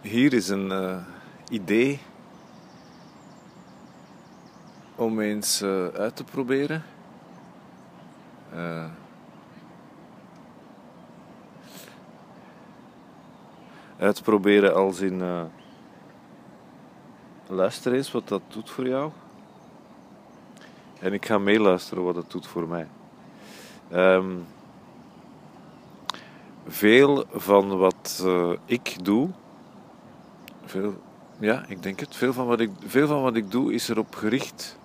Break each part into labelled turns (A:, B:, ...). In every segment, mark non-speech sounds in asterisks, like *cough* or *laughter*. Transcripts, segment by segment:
A: Hier is een uh, idee om eens uh, uit te proberen. Uh, uitproberen als in luister eens wat dat doet voor jou. En ik ga meeluisteren wat het doet voor mij. Um, veel van wat ik doe, ja, ik denk het, veel van wat ik, veel van wat ik doe is erop gericht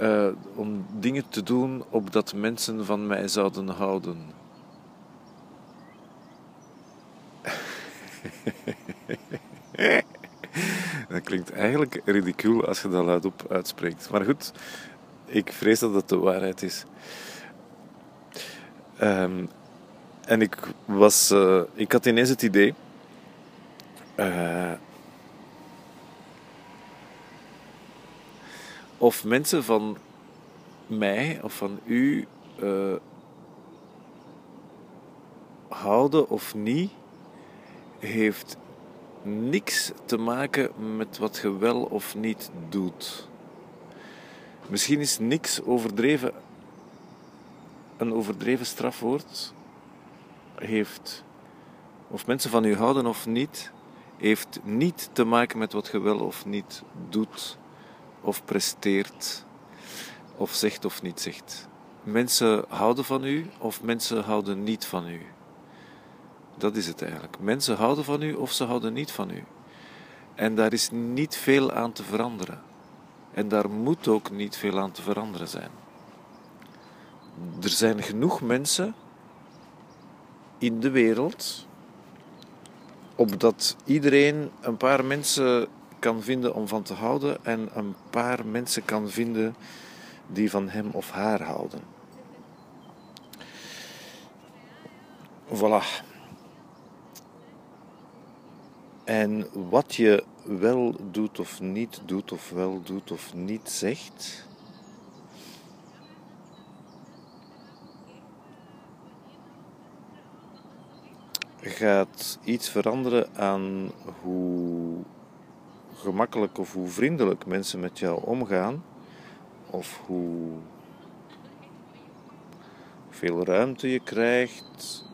A: uh, om dingen te doen opdat mensen van mij zouden houden. *laughs* dat klinkt eigenlijk ridicuul als je dat luidop uitspreekt. Maar goed, ik vrees dat het de waarheid is. Um, en ik was... Uh, ik had ineens het idee... Uh, of mensen van mij of van u uh, houden of niet, heeft niks te maken met wat je wel of niet doet. Misschien is niks overdreven een overdreven strafwoord, heeft, of mensen van u houden of niet, heeft niet te maken met wat je wel of niet doet, of presteert, of zegt of niet zegt. Mensen houden van u of mensen houden niet van u. Dat is het eigenlijk. Mensen houden van u of ze houden niet van u. En daar is niet veel aan te veranderen. En daar moet ook niet veel aan te veranderen zijn. Er zijn genoeg mensen in de wereld, opdat iedereen een paar mensen kan vinden om van te houden en een paar mensen kan vinden die van hem of haar houden. Voilà. En wat je wel doet of niet doet, of wel doet of niet zegt, gaat iets veranderen aan hoe gemakkelijk of hoe vriendelijk mensen met jou omgaan, of hoe veel ruimte je krijgt,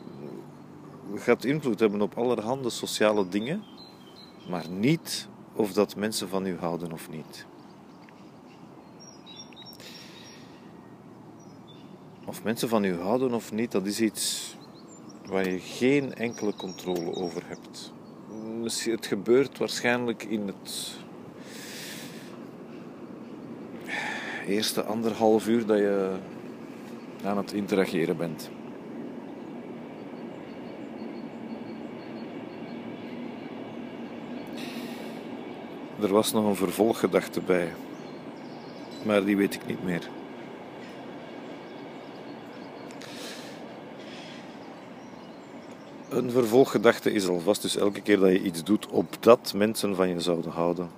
A: gaat invloed hebben op allerhande sociale dingen, maar niet of dat mensen van u houden of niet. Of mensen van u houden of niet, dat is iets waar je geen enkele controle over hebt. Het gebeurt waarschijnlijk in het eerste anderhalf uur dat je aan het interageren bent. Er was nog een vervolggedachte bij, maar die weet ik niet meer. Een vervolggedachte is alvast dus elke keer dat je iets doet opdat mensen van je zouden houden.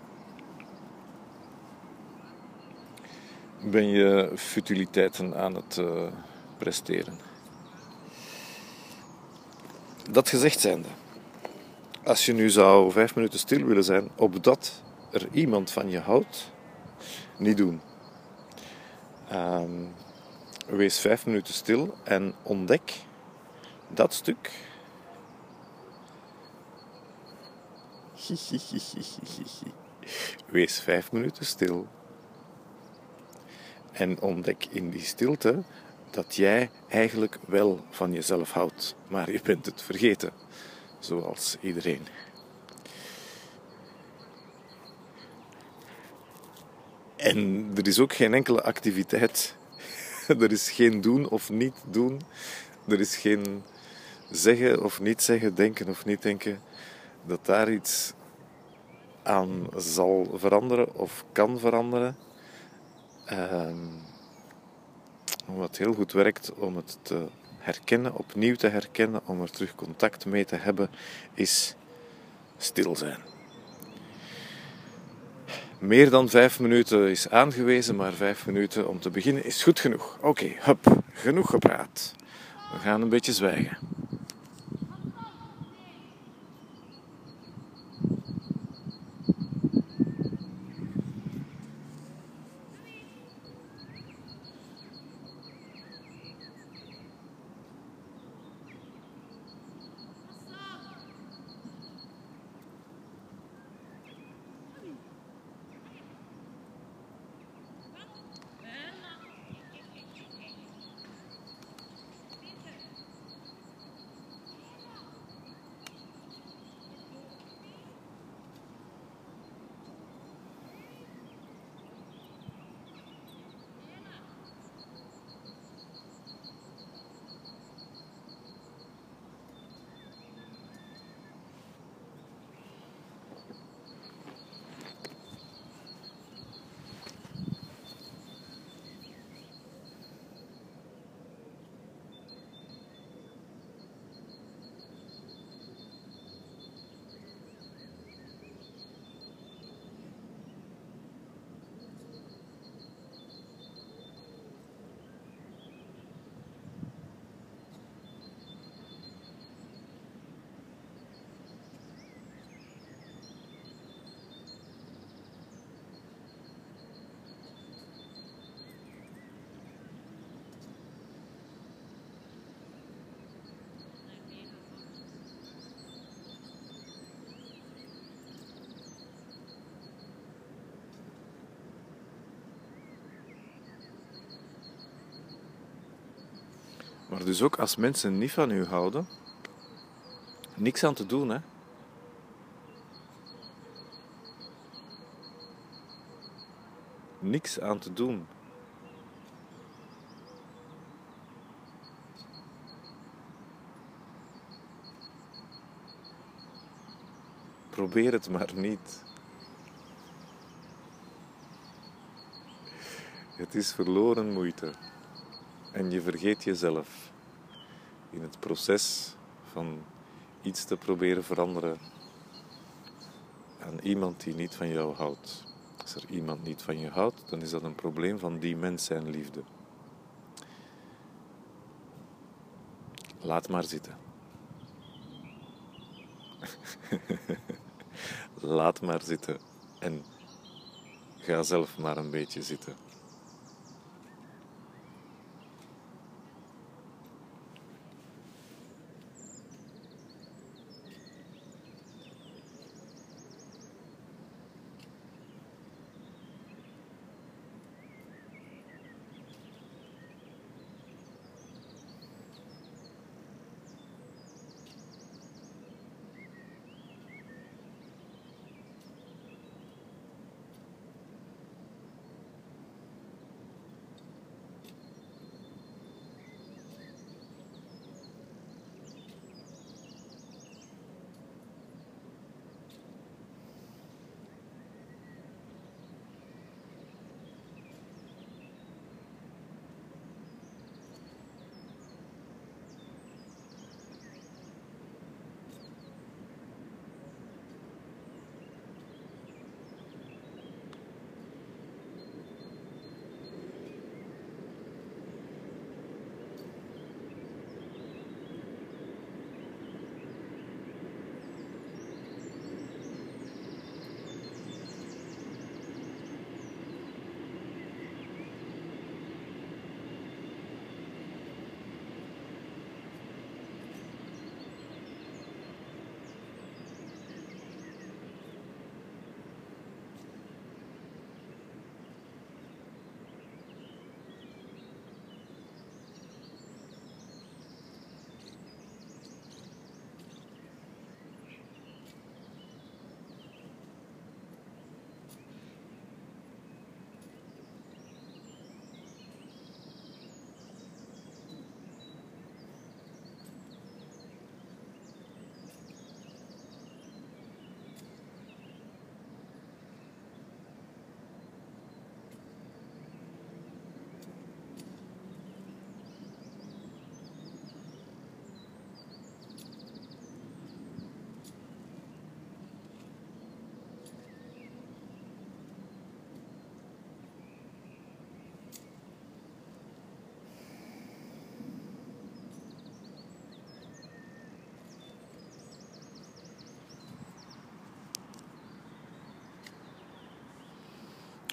A: Ben je futiliteiten aan het uh, presteren. Dat gezegd zijnde, als je nu zou vijf minuten stil willen zijn opdat er iemand van je houdt, niet doen. Um, wees vijf minuten stil en ontdek dat stuk *laughs* Wees vijf minuten stil. En ontdek in die stilte dat jij eigenlijk wel van jezelf houdt, maar je bent het vergeten, zoals iedereen. En er is ook geen enkele activiteit. *laughs* Er is geen doen of niet doen. Er is geen zeggen of niet zeggen, denken of niet denken dat daar iets aan zal veranderen of kan veranderen. Um, wat heel goed werkt om het te herkennen, opnieuw te herkennen, om er terug contact mee te hebben, is stil zijn. Meer dan vijf minuten is aangewezen, maar vijf minuten om te beginnen is goed genoeg. Oké, hup, genoeg gepraat. We gaan een beetje zwijgen. Dus ook als mensen niet van u houden, niks aan te doen, hè. Niks aan te doen. Probeer het maar niet. Het is verloren moeite. En je vergeet jezelf in het proces van iets te proberen veranderen aan iemand die niet van jou houdt. Als er iemand niet van je houdt, dan is dat een probleem van die mens zijn liefde. Laat maar zitten. *laughs* Laat maar zitten en ga zelf maar een beetje zitten.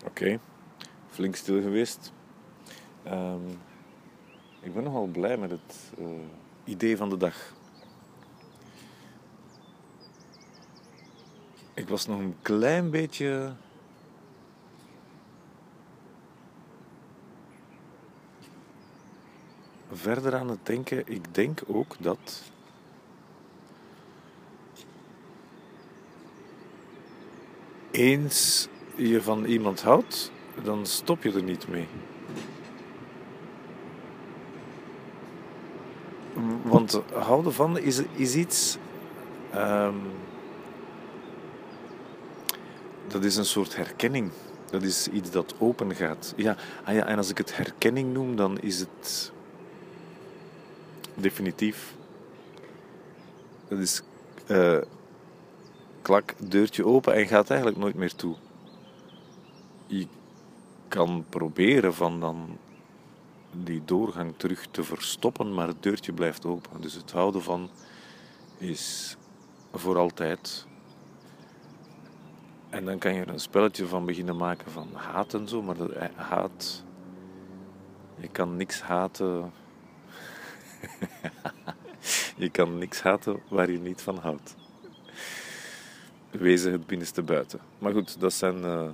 A: Oké, flink stil geweest. Ehm, ik ben nogal blij met het uh, idee van de dag. Ik was nog een klein beetje. Verder aan het denken, ik denk ook dat eens je van iemand houdt, dan stop je er niet mee. Want houden van is, is iets. Um, dat is een soort herkenning. Dat is iets dat open gaat. Ja, ah ja, en als ik het herkenning noem, dan is het definitief. Dat is uh, klak, deurtje open en gaat eigenlijk nooit meer toe je kan proberen van dan die doorgang terug te verstoppen, maar het deurtje blijft open. Dus het houden van is voor altijd. En dan kan je er een spelletje van beginnen maken van haat en zo, maar dat, eh, haat. Je kan niks haten. *laughs* je kan niks haten waar je niet van houdt. Wezen het binnenste buiten. Maar goed, dat zijn. Uh,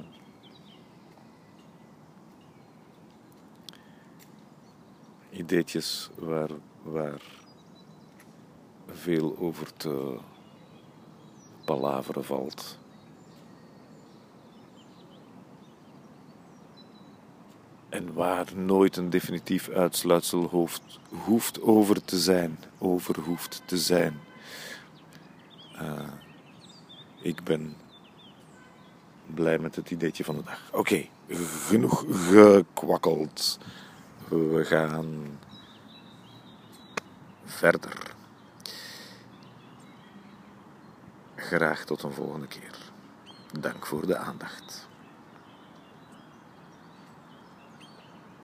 A: ideetjes waar, waar veel over te palaveren valt. En waar nooit een definitief uitsluitsel hoeft, hoeft over te zijn. Over hoeft te zijn. Uh, ik ben blij met het ideetje van de dag. Oké, genoeg gekwakkeld. We gaan verder. Graag tot een volgende keer. Dank voor de aandacht.